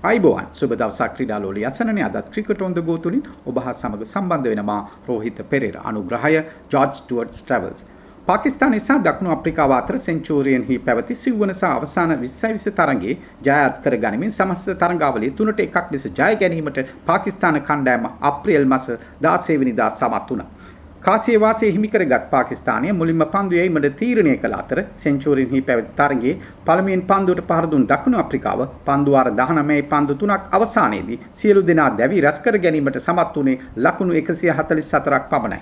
අයිබෝවන් සුබ දවසක් ක්‍රීඩා ලෝලි අසනනේ අදත් ක්‍රිකට් ඔන් ද ගෝ තුලින් ඔබ හා සමග සම්බන්ධ වෙනවා රෝහිත පෙරේරා අනුග්‍රහය ජෝර්ජ් ටුවර්ඩ්ස් ට්‍රැවල්ස් පාකිස්තානය සහ දකුණු අප්‍රිකාව අතර සෙන්චූරියන්හි පැවති සිව්වන සහ අවසාන 20 තරඟයේ ජයත් කර ගනිමින් සමස්ත තරඟාවලිය තුනට එකක් ලෙස ජය ගැනීමට පාකිස්තාන කණ්ඩායම අප්‍රේල් මාස 16 වෙනිදා සමත් වුණා. කාසිය වාසය හිමි කරගත් පාකිස්තානය මුලින්ම පන්දු යැීමට තීරණය කළ අතර සෙන්චුරින්හි පැවති තරගයේ පළමුවෙන් පන්දුවට පහර දුන් දකුණු අප්‍රිකාව පන්දු වාර 19 පන්දු තුනක් අවසානයේදී සියලු දෙනා දැවි රැස් කර ගැනීමට සමත් වුණේ ලකුණු 144ක් පමණයි.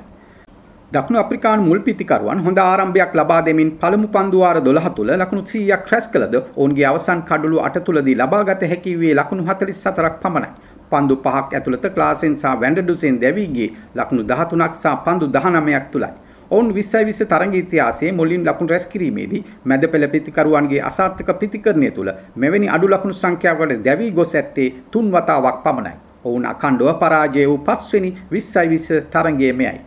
දකුණු අප්‍රිකානු මුල් පිතිකරුවන් හොඳ ආරම්භයක් ලබා දෙමින් පළමු පන්දු වාර 12 තුල ලකුණු 100ක් රැස් කළද ඔවුන්ගේ අවසන් කඩළු 8 තුලදී ලබාගත හැකි වූයේ ලකුණු 44ක් පමණයි. පන්දු පහක් ඇතුළත ක්ලාසෙන් සහ වැන්ඩඩුසෙන් දැවී ගියේ ලකුණු 13ක් සහ පන්දු 19ක් තුලයි. ඔවුන් 20යි 20 තරඟ ඉතිහාසයේ මුලින් ලකුණු රැස් කිරීමේදී මැද පෙළ පිතිකරුවන්ගේ අසාර්ථක පිතිකරණය තුල මෙවැනි අඩු ලකුණු සංඛ්‍යාවකට දැවී ගොස් ඇත්තේ තුන් වතාවක් පමණයි. ඔවුන් අඛණ්ඩව පරාජය වූ පස්වෙනි 20යි 20 තරඟයේ මෙයයි.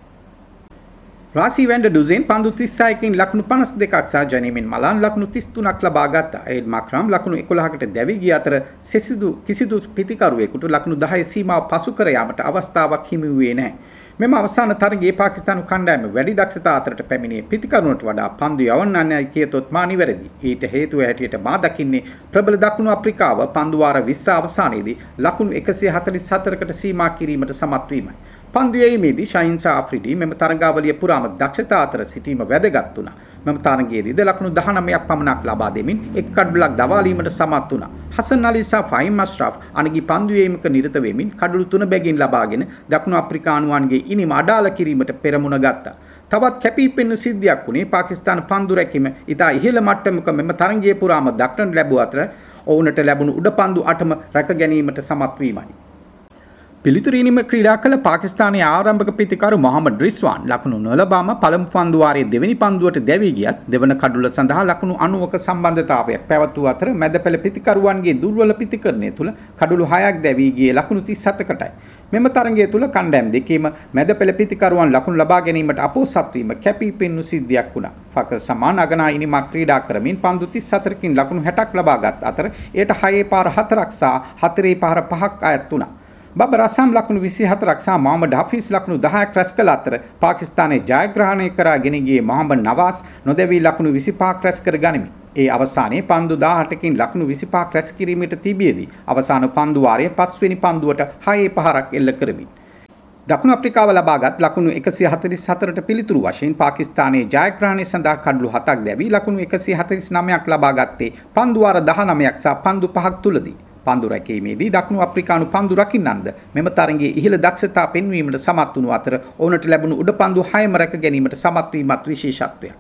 රාසි වැන්ඩ ඩුසෙන් පන්දු 36කින් ලකුණු 52ක් සහ ජනීමින් මලාන් ලකුණු 33ක් ලබා ගත්තා. එඩ් මක්‍රම් ලකුණු 11කට දැවි ගිය අතර සෙසිදු කිසිදු පිතිකරුවෙකුට ලකුණු 10 සීමාව පසු කර යාමට අවස්ථාවක් හිමි වූයේ නැහැ. මෙම අවසාන තරගයේ පාකිස්තානු කණ්ඩායම වැඩි දක්ෂතා අතරට පැමිණේ පිතිකරුණට වඩා පන්දු යවන්නන්නයි කියතොත් මා නිවැරදි. ඊට හේතුව හැටියට මා දකින්නේ ප්‍රබල දකුණු අප්‍රිකාව පන්දු වාර 20 අවසානයේදී ලකුණු 144කට සීමා කිරීමට සමත් වීමයි. පන්දුයීමේදී ෂයින් සහ ආෆ්‍රිඩි මෙම තරඟාවලිය පුරාම දක්ෂතා අතර සිටීම වැදගත් වුණා. මෙම තරඟයේදී ලකුණු 19ක් පමණක් ලබා දෙමින් එක් කඩුලක් දවාලීමට සමත් වුණා. හසන් අලි සහ ෆයිම් අස්රාෆ් අනගි පන්දුයීමක නිරත වෙමින් කඩළු තුන බැගින් ලබාගෙන දකුණු අප්‍රිකානුවන්ගේ ඉනිම අඩාල කිරීමට පෙරමුණ ගත්තා. තවත් කැපී පෙනෙන සිද්ධියක් වුණේ පාකිස්තාන පන්දු රැකීම ඉතා ඉහළ මට්ටමක මෙම තරඟයේ පුරාම දක්නට ලැබුව අතර ඔවුන්ට ලැබුණු උඩ පන්දු අටම රැක ගැනීමට සමත් වීමයි. පිළිතුරීනිම ක්‍රීඩා කළ පාකිස්තානයේ ආරම්භක පිතිකරු මොහමඩ් රිස්වාන් ලකුණු නොලබාම පළමු පන්දු වාරයේ දෙවෙනි පන්දුවට දැවී ගියත් දෙවන කඩුල සඳහා ලකුණු 90ක සම්බන්ධතාවයක් පැවතුව අතර මැදපෙළ පිතිකරුවන්ගේ දුර්වල පිතිකරණය තුළ කඩුළු 6ක් දැවී ගියේ ලකුණු 37කටයි. මෙම තරගය තුළ කණ්ඩායම් දෙකේම මැදපෙළ පිතිකරුවන් ලකුණු ලබා ගැනීමට අපොහසත් වීම කැපී පෙනුණු සිද්ධියක් වුණා. ෆකර් සමාන් අගනා ඉනිමක් ක්‍රීඩා කරමින් පන්දු 34කින් ලකුණු 60ක් ලබාගත් අතර එයට 6 පාර 4ක් සහ 4 පාර 5ක් අයත් වුණා. බබර් අසම් ලකුණු 24ක් සහ මොහමඩ් හෆීස් ලකුණු 10ක් රැස් කළ අතර පාකිස්තානයේ ජයග්‍රහණය කරා ගෙන ගියේ මොහමඩ් නවාස් නොදැවී ලකුණු 25ක් රැස් කර ගනිමින් ඒ අවසානයේ පන්දු 18කින් ලකුණු 25ක් රැස් කිරීමට තිබියදී අවසාන පන්දු වාරයේ පස්වෙනි පන්දුවට 6 පහරක් එල්ල කරමින්. දකුණු අප්‍රිකාව ලබාගත් ලකුණු 144ට පිළිතුරු වශයෙන් පාකිස්තානයේ ජයග්‍රහණය සඳහා කඩලු 7ක් දැවී ලකුණු 149ක් ලබා ගත්තේ පන්දු වාර 19ක් සහ පන්දු 5ක් තුලදී පන්දු රැකීමේදී දකුණු අප්‍රිකානු පන්දු රකින්නන්ද මෙම තරගයේ ඉහළ දක්ෂතා පෙන්වීමට සමත් වුණු අතර ඔවුන්ට ලැබුණු උඩ පන්දු 6ම රැක ගැනීමට සමත් වීමත් විශේෂත්වයක්.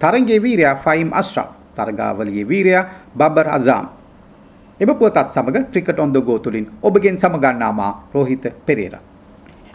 තරගයේ වීරයා ෆයිම් අස්රෆ්, තරගාවලියේ වීරයා බබර් අසාම්. එබ පුවතත් සමග ක්‍රිකට් ඔන් ද ගෝ තුලින් ඔබගෙන් සමගන්නා මා රෝහිත පෙරේරා